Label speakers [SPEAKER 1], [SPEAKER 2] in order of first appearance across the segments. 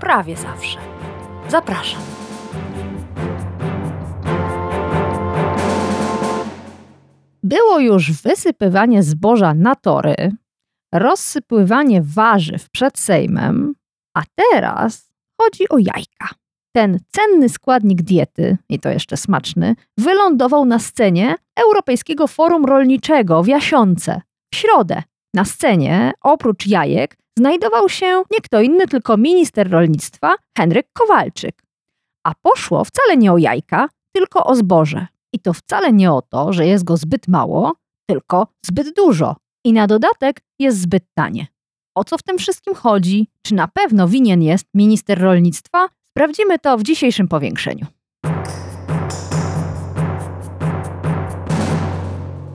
[SPEAKER 1] prawie zawsze. Zapraszam. Było już wysypywanie zboża na tory, rozsypywanie warzyw przed Sejmem, a teraz chodzi o jajka. Ten cenny składnik diety, i to jeszcze smaczny, wylądował na scenie Europejskiego Forum Rolniczego w Jasiące w środę. Na scenie, oprócz jajek, znajdował się nie kto inny, tylko minister rolnictwa Henryk Kowalczyk. A poszło wcale nie o jajka, tylko o zboże. I to wcale nie o to, że jest go zbyt mało, tylko zbyt dużo. I na dodatek jest zbyt tanie. O co w tym wszystkim chodzi? Czy na pewno winien jest minister rolnictwa? Sprawdzimy to w dzisiejszym powiększeniu.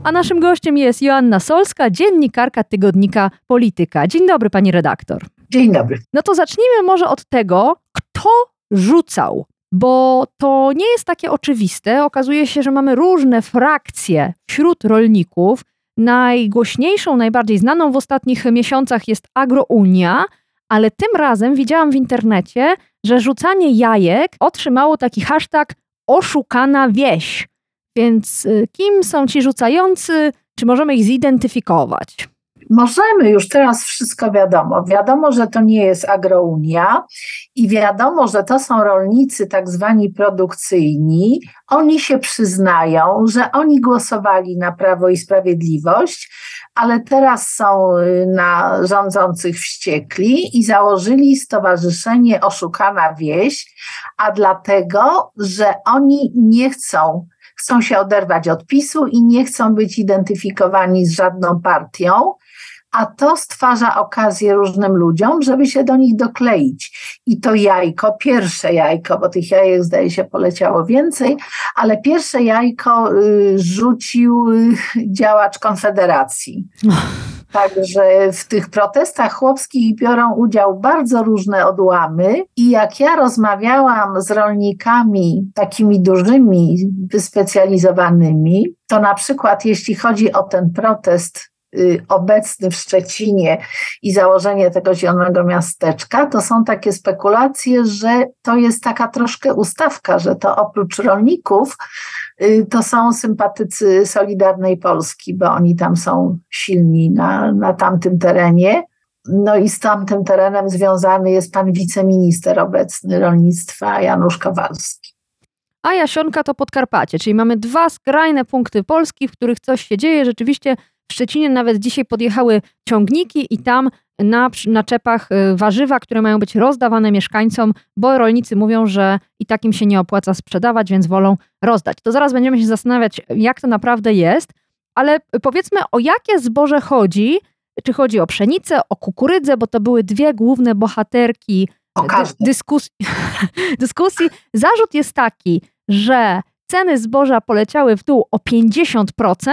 [SPEAKER 1] A naszym gościem jest Joanna Solska, dziennikarka tygodnika Polityka. Dzień dobry, pani redaktor.
[SPEAKER 2] Dzień dobry.
[SPEAKER 1] No to zacznijmy może od tego, kto rzucał, bo to nie jest takie oczywiste. Okazuje się, że mamy różne frakcje wśród rolników. Najgłośniejszą, najbardziej znaną w ostatnich miesiącach jest Agrounia, ale tym razem widziałam w internecie, że rzucanie jajek otrzymało taki hashtag oszukana wieś. Więc y, kim są ci rzucający? Czy możemy ich zidentyfikować?
[SPEAKER 2] Możemy, już teraz wszystko wiadomo. Wiadomo, że to nie jest agrounia i wiadomo, że to są rolnicy tak zwani produkcyjni. Oni się przyznają, że oni głosowali na Prawo i Sprawiedliwość, ale teraz są y, na rządzących wściekli i założyli Stowarzyszenie Oszukana Wieś, a dlatego, że oni nie chcą chcą się oderwać od PiSu i nie chcą być identyfikowani z żadną partią, a to stwarza okazję różnym ludziom, żeby się do nich dokleić. I to jajko, pierwsze jajko, bo tych jajek zdaje się poleciało więcej, ale pierwsze jajko y, rzucił y, działacz Konfederacji. Także w tych protestach chłopskich biorą udział bardzo różne odłamy i jak ja rozmawiałam z rolnikami takimi dużymi, wyspecjalizowanymi, to na przykład jeśli chodzi o ten protest obecny w Szczecinie i założenie tego zielonego miasteczka, to są takie spekulacje, że to jest taka troszkę ustawka, że to oprócz rolników y, to są sympatycy Solidarnej Polski, bo oni tam są silni na, na tamtym terenie. No i z tamtym terenem związany jest pan wiceminister obecny rolnictwa Janusz Kowalski.
[SPEAKER 1] A Jasionka to Podkarpacie, czyli mamy dwa skrajne punkty Polski, w których coś się dzieje. Rzeczywiście w Szczecinie nawet dzisiaj podjechały ciągniki i tam na naczepach y, warzywa, które mają być rozdawane mieszkańcom, bo rolnicy mówią, że i takim się nie opłaca sprzedawać, więc wolą rozdać. To zaraz będziemy się zastanawiać, jak to naprawdę jest, ale powiedzmy o jakie zboże chodzi, czy chodzi o pszenicę, o kukurydzę, bo to były dwie główne bohaterki dy dyskusji, dyskusji. Zarzut jest taki, że ceny zboża poleciały w dół o 50%,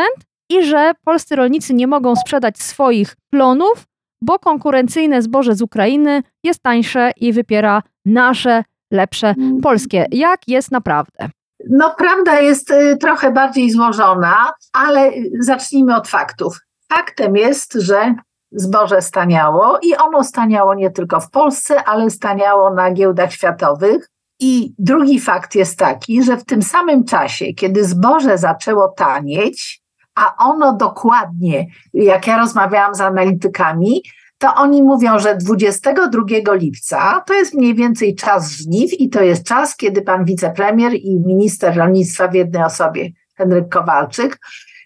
[SPEAKER 1] i że polscy rolnicy nie mogą sprzedać swoich plonów, bo konkurencyjne zboże z Ukrainy jest tańsze i wypiera nasze, lepsze polskie. Jak jest naprawdę?
[SPEAKER 2] No, prawda jest y, trochę bardziej złożona, ale zacznijmy od faktów. Faktem jest, że zboże staniało i ono staniało nie tylko w Polsce, ale staniało na giełdach światowych. I drugi fakt jest taki, że w tym samym czasie, kiedy zboże zaczęło tanieć, a ono dokładnie, jak ja rozmawiałam z analitykami, to oni mówią, że 22 lipca to jest mniej więcej czas żniw i to jest czas, kiedy pan wicepremier i minister rolnictwa w jednej osobie, Henryk Kowalczyk,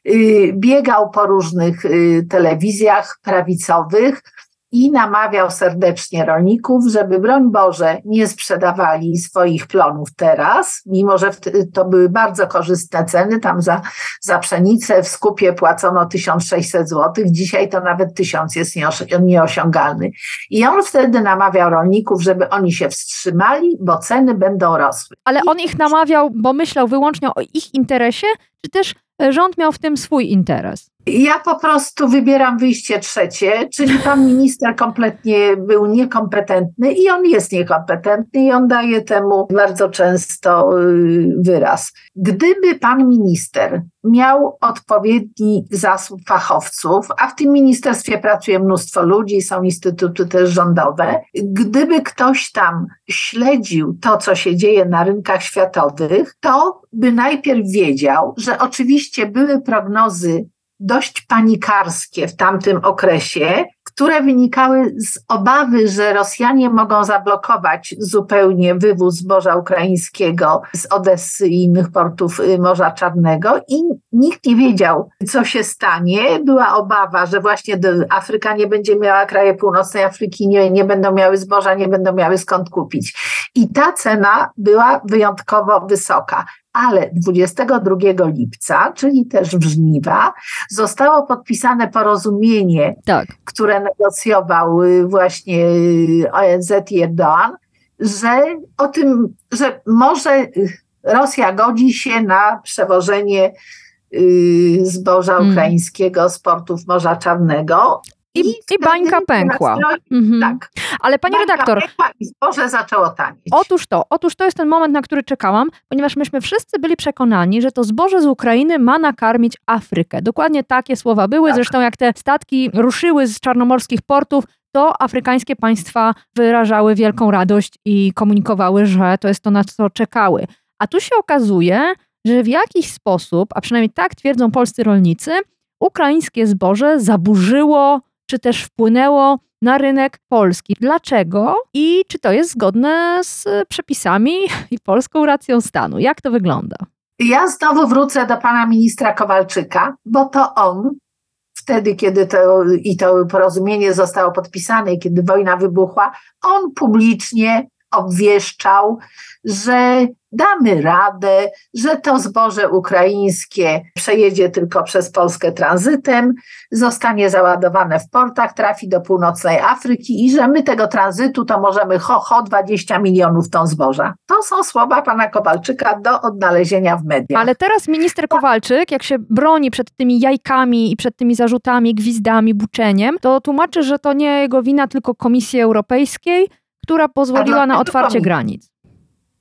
[SPEAKER 2] yy, biegał po różnych yy, telewizjach prawicowych i namawiał serdecznie rolników, żeby broń Boże nie sprzedawali swoich plonów teraz, mimo że to były bardzo korzystne ceny, tam za, za pszenicę w skupie płacono 1600 zł, dzisiaj to nawet 1000 jest nieosiągalny. I on wtedy namawiał rolników, żeby oni się wstrzymali, bo ceny będą rosły.
[SPEAKER 1] Ale on ich namawiał, bo myślał wyłącznie o ich interesie, czy też rząd miał w tym swój interes?
[SPEAKER 2] Ja po prostu wybieram wyjście trzecie, czyli pan minister kompletnie był niekompetentny i on jest niekompetentny i on daje temu bardzo często y, wyraz. Gdyby pan minister miał odpowiedni zasób fachowców, a w tym ministerstwie pracuje mnóstwo ludzi, są instytuty też rządowe, gdyby ktoś tam śledził to, co się dzieje na rynkach światowych, to by najpierw wiedział, że oczywiście były prognozy dość panikarskie w tamtym okresie, które wynikały z obawy, że Rosjanie mogą zablokować zupełnie wywóz zboża ukraińskiego z Odessy i innych portów y, Morza Czarnego i nikt nie wiedział, co się stanie. Była obawa, że właśnie Afryka nie będzie miała, kraje północnej Afryki nie, nie będą miały zboża, nie będą miały skąd kupić. I ta cena była wyjątkowo wysoka ale 22 lipca, czyli też w żniwa, zostało podpisane porozumienie, tak. które negocjował właśnie ONZ i Erdoğan, że o tym, że może Rosja godzi się na przewożenie y, zboża hmm. ukraińskiego z portów Morza Czarnego.
[SPEAKER 1] I, I, i bańka pękła.
[SPEAKER 2] Mhm. Tak.
[SPEAKER 1] Ale pani bańka redaktor.
[SPEAKER 2] Pękła I zboże zaczęło tanieć.
[SPEAKER 1] Otóż to, otóż to jest ten moment, na który czekałam, ponieważ myśmy wszyscy byli przekonani, że to zboże z Ukrainy ma nakarmić Afrykę. Dokładnie takie słowa były. Tak. Zresztą jak te statki ruszyły z czarnomorskich portów, to afrykańskie państwa wyrażały wielką radość i komunikowały, że to jest to, na co czekały. A tu się okazuje, że w jakiś sposób, a przynajmniej tak twierdzą polscy rolnicy, ukraińskie zboże zaburzyło czy też wpłynęło na rynek polski. Dlaczego i czy to jest zgodne z przepisami i polską racją stanu? Jak to wygląda?
[SPEAKER 2] Ja znowu wrócę do pana ministra Kowalczyka, bo to on wtedy, kiedy to i to porozumienie zostało podpisane i kiedy wojna wybuchła, on publicznie obwieszczał, że damy radę, że to zboże ukraińskie przejedzie tylko przez Polskę tranzytem, zostanie załadowane w portach, trafi do północnej Afryki i że my tego tranzytu to możemy ho, ho 20 milionów ton zboża. To są słowa pana Kowalczyka do odnalezienia w mediach.
[SPEAKER 1] Ale teraz minister Kowalczyk, jak się broni przed tymi jajkami i przed tymi zarzutami, gwizdami, buczeniem, to tłumaczy, że to nie jego wina, tylko Komisji Europejskiej, która pozwoliła na otwarcie granic.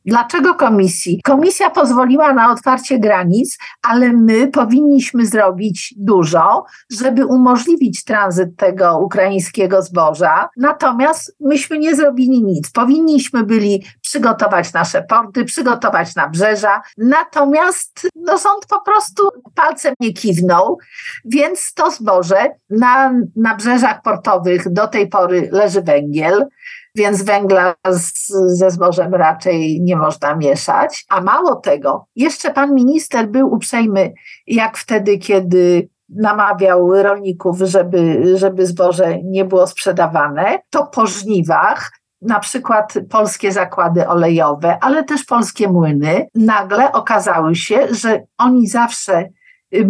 [SPEAKER 2] Dlaczego komisji? Komisja pozwoliła na otwarcie granic, ale my powinniśmy zrobić dużo, żeby umożliwić tranzyt tego ukraińskiego zboża. Natomiast myśmy nie zrobili nic. Powinniśmy byli przygotować nasze porty, przygotować nabrzeża. Natomiast no, rząd po prostu palcem nie kiwnął, więc to zboże na nabrzeżach portowych do tej pory leży węgiel więc węgla z, ze zbożem raczej nie można mieszać. A mało tego, jeszcze pan minister był uprzejmy, jak wtedy, kiedy namawiał rolników, żeby, żeby zboże nie było sprzedawane, to po żniwach na przykład polskie zakłady olejowe, ale też polskie młyny, nagle okazały się, że oni zawsze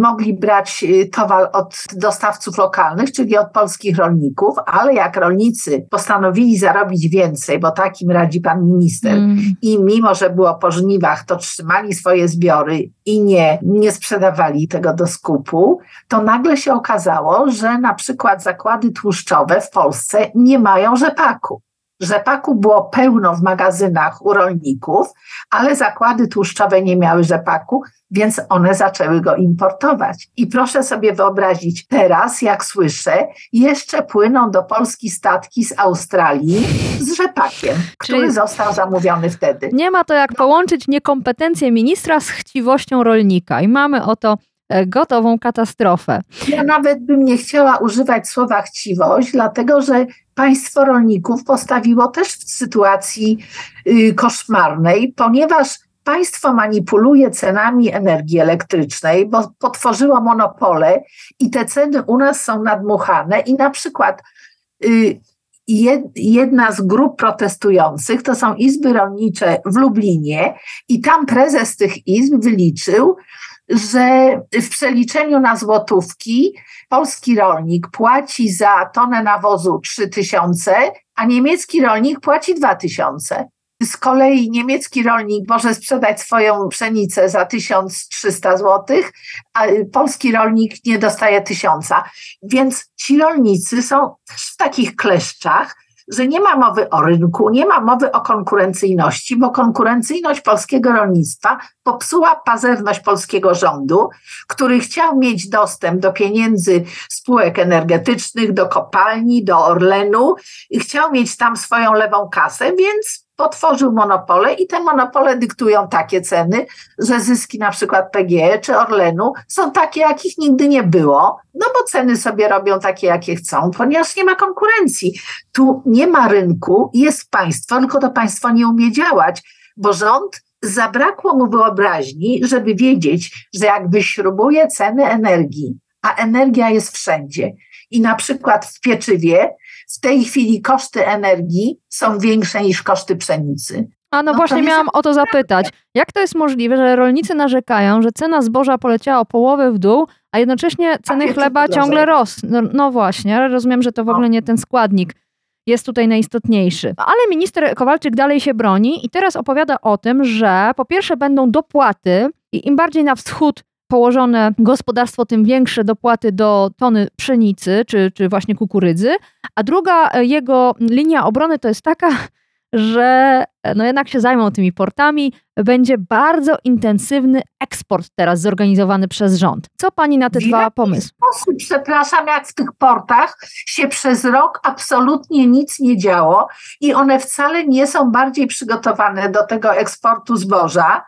[SPEAKER 2] mogli brać y, towar od dostawców lokalnych, czyli od polskich rolników, ale jak rolnicy postanowili zarobić więcej, bo takim radzi pan minister, mm. i mimo, że było po żniwach, to trzymali swoje zbiory i nie, nie sprzedawali tego do skupu, to nagle się okazało, że na przykład zakłady tłuszczowe w Polsce nie mają rzepaku. Rzepaku było pełno w magazynach u rolników, ale zakłady tłuszczowe nie miały rzepaku, więc one zaczęły go importować. I proszę sobie wyobrazić, teraz, jak słyszę, jeszcze płyną do Polski statki z Australii z rzepakiem, który Czyli został zamówiony wtedy.
[SPEAKER 1] Nie ma to jak połączyć niekompetencję ministra z chciwością rolnika. I mamy oto gotową katastrofę.
[SPEAKER 2] Ja nawet bym nie chciała używać słowa chciwość, dlatego że państwo rolników postawiło też w sytuacji y, koszmarnej, ponieważ państwo manipuluje cenami energii elektrycznej, bo potworzyło monopole i te ceny u nas są nadmuchane i na przykład y, jedna z grup protestujących to są izby rolnicze w Lublinie i tam prezes tych izb wyliczył, że w przeliczeniu na złotówki polski rolnik płaci za tonę nawozu 3000, a niemiecki rolnik płaci 2000. Z kolei niemiecki rolnik może sprzedać swoją pszenicę za 1300 zł, a polski rolnik nie dostaje 1000. Więc ci rolnicy są w takich kleszczach, że nie ma mowy o rynku, nie ma mowy o konkurencyjności, bo konkurencyjność polskiego rolnictwa popsuła pazerność polskiego rządu, który chciał mieć dostęp do pieniędzy spółek energetycznych, do kopalni, do Orlenu i chciał mieć tam swoją lewą kasę, więc potworzył monopole i te monopole dyktują takie ceny, że zyski na przykład PGE czy Orlenu są takie, jakich nigdy nie było, no bo ceny sobie robią takie, jakie chcą, ponieważ nie ma konkurencji. Tu nie ma rynku, jest państwo, tylko to państwo nie umie działać, bo rząd zabrakło mu wyobraźni, żeby wiedzieć, że jak wyśrubuje ceny energii, a energia jest wszędzie i na przykład w pieczywie w tej chwili koszty energii są większe niż koszty pszenicy.
[SPEAKER 1] A no, no właśnie miałam o to zapytać. Jak to jest możliwe, że rolnicy narzekają, że cena zboża poleciała o połowę w dół, a jednocześnie ceny chleba ciągle rosną? No, no, właśnie, rozumiem, że to w ogóle nie ten składnik jest tutaj najistotniejszy. Ale minister Kowalczyk dalej się broni i teraz opowiada o tym, że po pierwsze będą dopłaty i im bardziej na wschód położone gospodarstwo, tym większe dopłaty do tony pszenicy czy, czy właśnie kukurydzy. A druga e, jego linia obrony to jest taka, że e, no jednak się zajmą tymi portami. Będzie bardzo intensywny eksport teraz zorganizowany przez rząd. Co pani na te w dwa pomysły?
[SPEAKER 2] Sposób, przepraszam, jak w tych portach się przez rok absolutnie nic nie działo i one wcale nie są bardziej przygotowane do tego eksportu zboża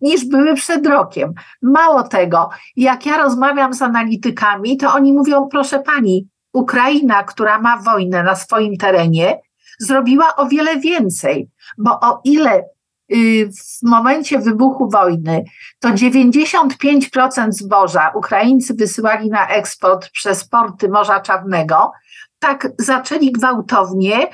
[SPEAKER 2] niż były przed rokiem. Mało tego, jak ja rozmawiam z analitykami, to oni mówią, proszę pani, Ukraina, która ma wojnę na swoim terenie, zrobiła o wiele więcej, bo o ile y, w momencie wybuchu wojny to 95% zboża Ukraińcy wysyłali na eksport przez porty Morza Czarnego, tak zaczęli gwałtownie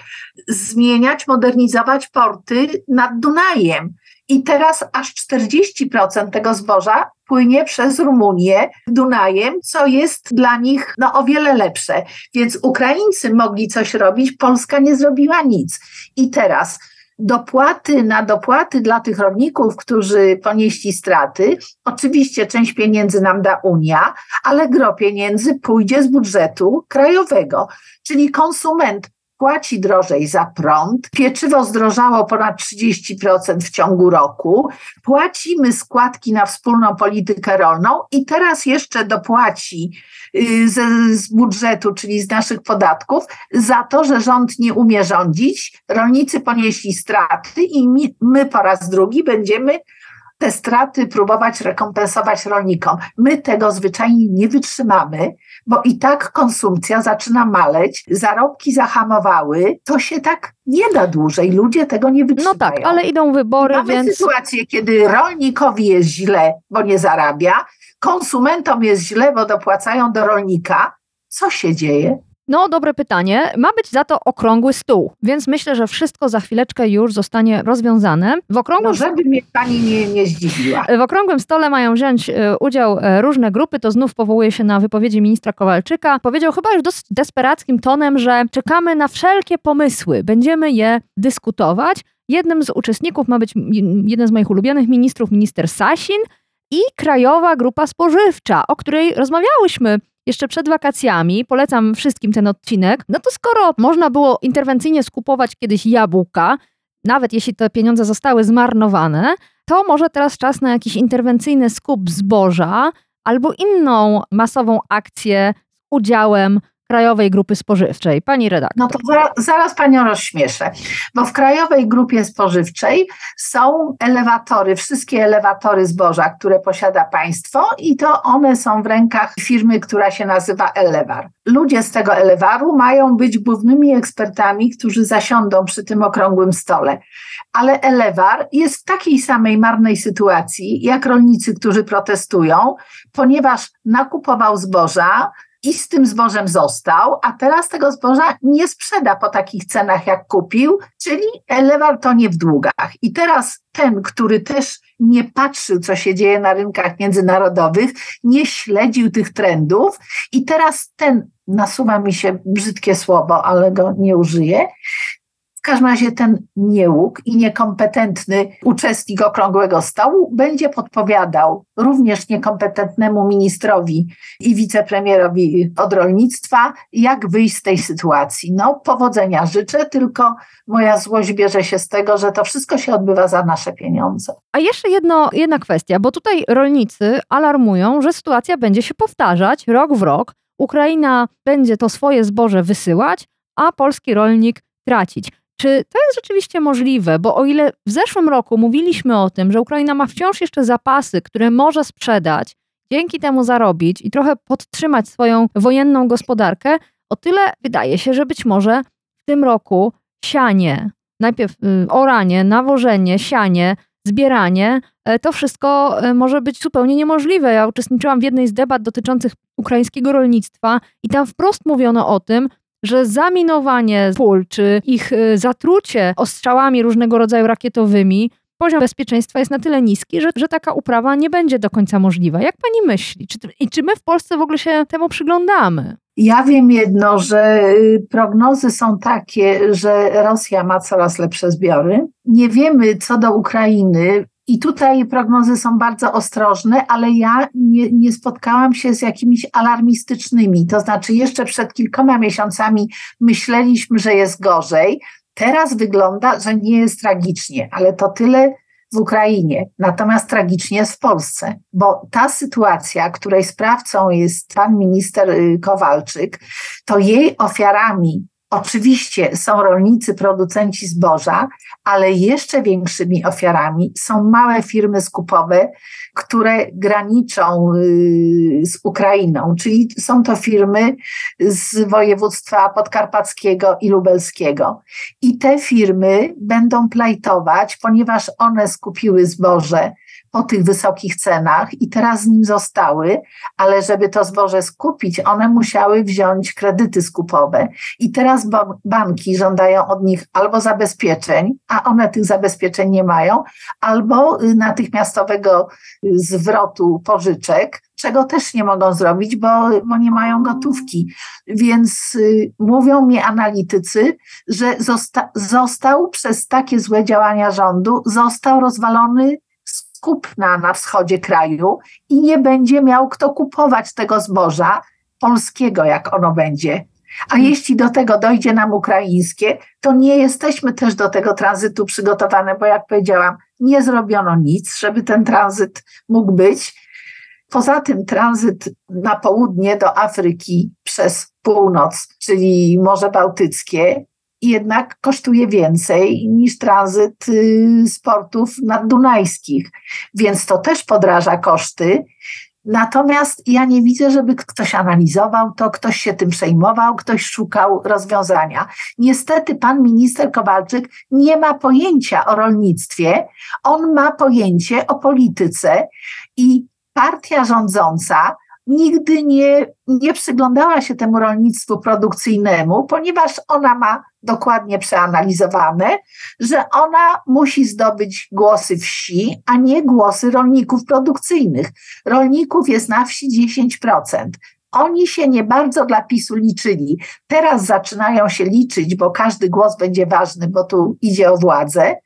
[SPEAKER 2] zmieniać, modernizować porty nad Dunajem. I teraz aż 40% tego zboża płynie przez Rumunię Dunajem, co jest dla nich no, o wiele lepsze. Więc Ukraińcy mogli coś robić, Polska nie zrobiła nic. I teraz dopłaty na dopłaty dla tych rolników, którzy ponieśli straty. Oczywiście część pieniędzy nam da Unia, ale gro pieniędzy pójdzie z budżetu krajowego, czyli konsument płaci drożej za prąd, pieczywo zdrożało ponad 30% w ciągu roku, płacimy składki na wspólną politykę rolną i teraz jeszcze dopłaci y, z, z budżetu, czyli z naszych podatków, za to, że rząd nie umie rządzić, rolnicy ponieśli straty i my, my po raz drugi będziemy te straty próbować rekompensować rolnikom. My tego zwyczajnie nie wytrzymamy, bo i tak konsumpcja zaczyna maleć, zarobki zahamowały, to się tak nie da dłużej, ludzie tego nie wytrzymają.
[SPEAKER 1] No tak, ale idą wybory,
[SPEAKER 2] Mamy
[SPEAKER 1] więc...
[SPEAKER 2] sytuację, kiedy rolnikowi jest źle, bo nie zarabia, konsumentom jest źle, bo dopłacają do rolnika. Co się dzieje?
[SPEAKER 1] No, dobre pytanie. Ma być za to okrągły stół, więc myślę, że wszystko za chwileczkę już zostanie rozwiązane.
[SPEAKER 2] W okrągłym... No, żeby mnie pani nie, nie zdziwiła.
[SPEAKER 1] W okrągłym stole mają wziąć e, udział e, różne grupy, to znów powołuje się na wypowiedzi ministra Kowalczyka. Powiedział chyba już dosyć desperackim tonem, że czekamy na wszelkie pomysły, będziemy je dyskutować. Jednym z uczestników ma być jeden z moich ulubionych ministrów, minister Sasin i Krajowa Grupa Spożywcza, o której rozmawiałyśmy jeszcze przed wakacjami, polecam wszystkim ten odcinek, no to skoro można było interwencyjnie skupować kiedyś jabłka, nawet jeśli te pieniądze zostały zmarnowane, to może teraz czas na jakiś interwencyjny skup zboża albo inną masową akcję z udziałem Krajowej Grupy Spożywczej. Pani redaktor.
[SPEAKER 2] No to zaraz Panią rozśmieszę, bo w Krajowej Grupie Spożywczej są elewatory, wszystkie elewatory zboża, które posiada państwo i to one są w rękach firmy, która się nazywa Elewar. Ludzie z tego Elewaru mają być głównymi ekspertami, którzy zasiądą przy tym okrągłym stole. Ale Elewar jest w takiej samej marnej sytuacji jak rolnicy, którzy protestują, ponieważ nakupował zboża, i z tym zbożem został, a teraz tego zboża nie sprzeda po takich cenach, jak kupił, czyli lewał to nie w długach. I teraz ten, który też nie patrzył, co się dzieje na rynkach międzynarodowych, nie śledził tych trendów i teraz ten, nasuwa mi się brzydkie słowo, ale go nie użyję, w każdym razie ten niełuk i niekompetentny uczestnik okrągłego stołu będzie podpowiadał również niekompetentnemu ministrowi i wicepremierowi od rolnictwa, jak wyjść z tej sytuacji. No, powodzenia życzę, tylko moja złość bierze się z tego, że to wszystko się odbywa za nasze pieniądze.
[SPEAKER 1] A jeszcze jedno, jedna kwestia, bo tutaj rolnicy alarmują, że sytuacja będzie się powtarzać rok w rok. Ukraina będzie to swoje zboże wysyłać, a polski rolnik tracić. Czy to jest rzeczywiście możliwe? Bo o ile w zeszłym roku mówiliśmy o tym, że Ukraina ma wciąż jeszcze zapasy, które może sprzedać, dzięki temu zarobić i trochę podtrzymać swoją wojenną gospodarkę, o tyle wydaje się, że być może w tym roku sianie, najpierw y, oranie, nawożenie, sianie, zbieranie, e, to wszystko e, może być zupełnie niemożliwe. Ja uczestniczyłam w jednej z debat dotyczących ukraińskiego rolnictwa i tam wprost mówiono o tym, że zaminowanie pól czy ich y, zatrucie ostrzałami różnego rodzaju rakietowymi, poziom bezpieczeństwa jest na tyle niski, że, że taka uprawa nie będzie do końca możliwa. Jak pani myśli? Czy, I czy my w Polsce w ogóle się temu przyglądamy?
[SPEAKER 2] Ja wiem jedno, że y, prognozy są takie, że Rosja ma coraz lepsze zbiory. Nie wiemy co do Ukrainy, i tutaj prognozy są bardzo ostrożne, ale ja nie, nie, spotkałam się z jakimiś alarmistycznymi. To znaczy, jeszcze przed kilkoma miesiącami myśleliśmy, że jest gorzej. Teraz wygląda, że nie jest tragicznie, ale to tyle w Ukrainie. Natomiast tragicznie jest w Polsce, bo ta sytuacja, której sprawcą jest pan minister y, Kowalczyk, to jej ofiarami Oczywiście są rolnicy, producenci zboża, ale jeszcze większymi ofiarami są małe firmy skupowe, które graniczą y, z Ukrainą, czyli są to firmy z województwa podkarpackiego i lubelskiego. I te firmy będą plajtować, ponieważ one skupiły zboże po tych wysokich cenach i teraz z nim zostały, ale żeby to zboże skupić, one musiały wziąć kredyty skupowe. I teraz banki żądają od nich albo zabezpieczeń, a one tych zabezpieczeń nie mają, albo y, natychmiastowego zwrotu pożyczek, czego też nie mogą zrobić, bo, bo nie mają gotówki. Więc y, mówią mi analitycy, że zosta, został przez takie złe działania rządu, został rozwalony kupna na wschodzie kraju i nie będzie miał kto kupować tego zboża polskiego, jak ono będzie. A jeśli do tego dojdzie nam ukraińskie, to nie jesteśmy też do tego tranzytu przygotowane, bo jak powiedziałam, nie zrobiono nic, żeby ten tranzyt mógł być. Poza tym tranzyt na południe do Afryki przez północ, czyli Morze Bałtyckie, jednak kosztuje więcej niż tranzyt y, z portów naddunajskich, więc to też podraża koszty. Natomiast ja nie widzę, żeby ktoś analizował to, ktoś się tym przejmował, ktoś szukał rozwiązania. Niestety pan minister Kowalczyk nie ma pojęcia o rolnictwie, on ma pojęcie o polityce i partia rządząca nigdy nie, nie przyglądała się temu rolnictwu produkcyjnemu, ponieważ ona ma dokładnie przeanalizowane, że ona musi zdobyć głosy wsi, a nie głosy rolników produkcyjnych. Rolników jest na wsi 10%. Oni się nie bardzo dla PiSu liczyli. Teraz zaczynają się liczyć, bo każdy głos będzie ważny, bo tu idzie o władzę,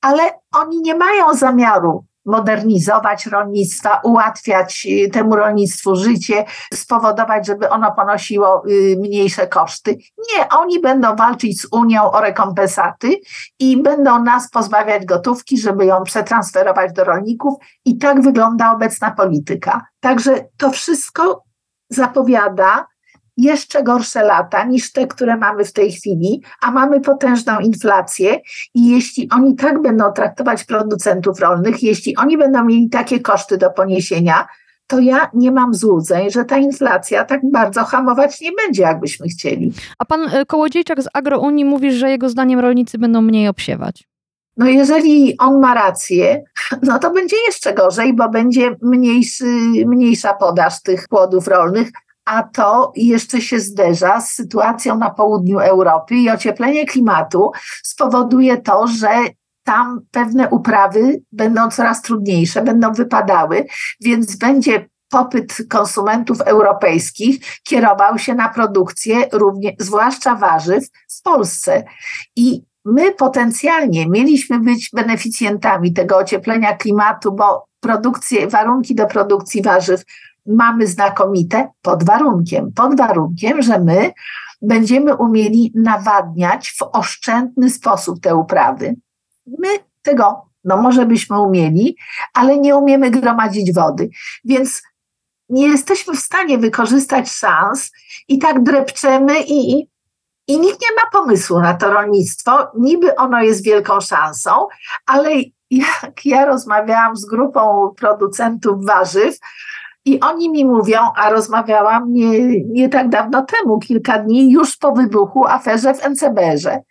[SPEAKER 2] ale oni nie mają zamiaru modernizować rolnictwa, ułatwiać y, temu rolnictwu życie, spowodować, żeby ono ponosiło y, mniejsze koszty. Nie, oni będą walczyć z Unią o rekompensaty i będą nas pozbawiać gotówki, żeby ją przetransferować do rolników i tak wygląda obecna polityka. Także to wszystko zapowiada jeszcze gorsze lata niż te, które mamy w tej chwili, a mamy potężną inflację i jeśli oni tak będą traktować producentów rolnych, jeśli oni będą mieli takie koszty do poniesienia, to ja nie mam złudzeń, że ta inflacja tak bardzo hamować nie będzie, jakbyśmy chcieli.
[SPEAKER 1] A pan e, Kołodziejczak z Agrounii mówi, że jego zdaniem rolnicy będą mniej obsiewać.
[SPEAKER 2] No jeżeli on ma rację, no to będzie jeszcze gorzej, bo będzie mniejszy, mniejsza podaż tych płodów rolnych, a to jeszcze się zderza z sytuacją na południu Europy i ocieplenie klimatu spowoduje to, że tam pewne uprawy będą coraz trudniejsze, będą wypadały, więc będzie popyt konsumentów europejskich kierował się na produkcję, również, zwłaszcza warzyw w Polsce. I my potencjalnie mieliśmy być beneficjentami tego ocieplenia klimatu, bo warunki do produkcji warzyw mamy znakomite pod warunkiem, pod warunkiem, że my będziemy umieli nawadniać w oszczędny sposób te uprawy. My tego, no może byśmy umieli, ale nie umiemy gromadzić wody. Więc nie jesteśmy w stanie wykorzystać szans i tak drepczemy i, i nikt nie ma pomysłu na to rolnictwo. Niby ono jest wielką szansą, ale jak ja rozmawiałam z grupą producentów warzyw, i oni mi mówią, a rozmawiałam nie, nie tak dawno temu, kilka dni już po wybuchu aferze w NCBR-ze.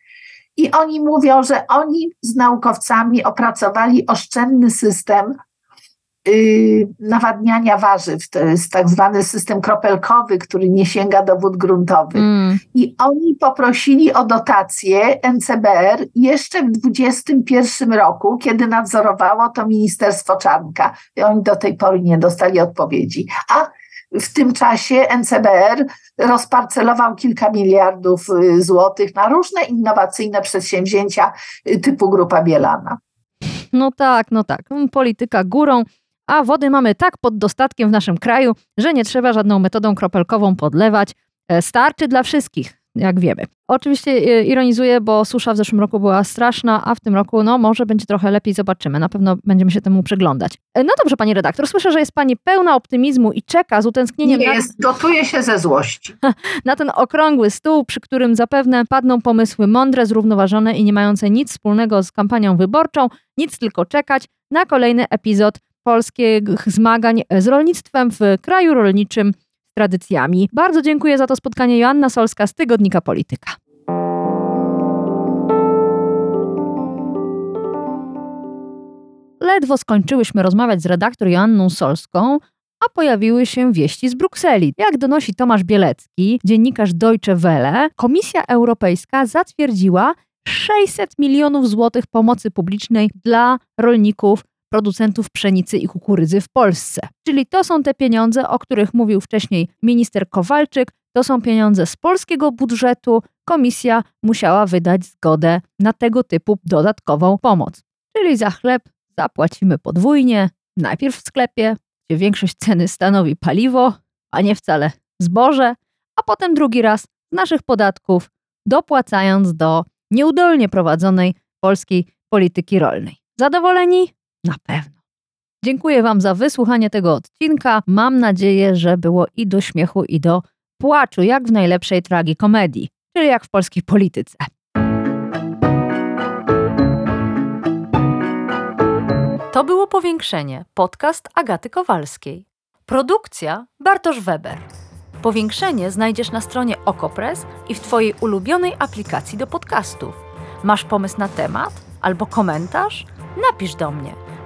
[SPEAKER 2] I oni mówią, że oni z naukowcami opracowali oszczędny system nawadniania warzyw. To jest tak zwany system kropelkowy, który nie sięga do wód gruntowych. Mm. I oni poprosili o dotację NCBR jeszcze w 2021 roku, kiedy nadzorowało to Ministerstwo Czarnka. I oni do tej pory nie dostali odpowiedzi. A w tym czasie NCBR rozparcelował kilka miliardów y, złotych na różne innowacyjne przedsięwzięcia y, typu Grupa Bielana.
[SPEAKER 1] No tak, no tak. Polityka górą a wody mamy tak pod dostatkiem w naszym kraju, że nie trzeba żadną metodą kropelkową podlewać. E, starczy dla wszystkich, jak wiemy. Oczywiście e, ironizuję, bo susza w zeszłym roku była straszna, a w tym roku no może będzie trochę lepiej, zobaczymy. Na pewno będziemy się temu przyglądać. E, no dobrze, pani redaktor, słyszę, że jest pani pełna optymizmu i czeka z utęsknieniem.
[SPEAKER 2] Nie na... jest, gotuje się ze złości.
[SPEAKER 1] Na ten okrągły stół, przy którym zapewne padną pomysły mądre, zrównoważone i nie mające nic wspólnego z kampanią wyborczą. Nic tylko czekać na kolejny epizod polskich zmagań z rolnictwem w kraju rolniczym z tradycjami. Bardzo dziękuję za to spotkanie Joanna Solska z Tygodnika Polityka. Ledwo skończyłyśmy rozmawiać z redaktor Joanną Solską, a pojawiły się wieści z Brukseli. Jak donosi Tomasz Bielecki, dziennikarz Deutsche Welle, Komisja Europejska zatwierdziła 600 milionów złotych pomocy publicznej dla rolników producentów pszenicy i kukurydzy w Polsce. Czyli to są te pieniądze, o których mówił wcześniej minister Kowalczyk, to są pieniądze z polskiego budżetu. Komisja musiała wydać zgodę na tego typu dodatkową pomoc. Czyli za chleb zapłacimy podwójnie, najpierw w sklepie, gdzie większość ceny stanowi paliwo, a nie wcale zboże, a potem drugi raz z naszych podatków, dopłacając do nieudolnie prowadzonej polskiej polityki rolnej. Zadowoleni? Na pewno. Dziękuję Wam za wysłuchanie tego odcinka. Mam nadzieję, że było i do śmiechu, i do płaczu, jak w najlepszej tragikomedii, czyli jak w polskiej polityce. To było Powiększenie, podcast Agaty Kowalskiej. Produkcja Bartosz Weber. Powiększenie znajdziesz na stronie Okopres i w Twojej ulubionej aplikacji do podcastów. Masz pomysł na temat albo komentarz? Napisz do mnie –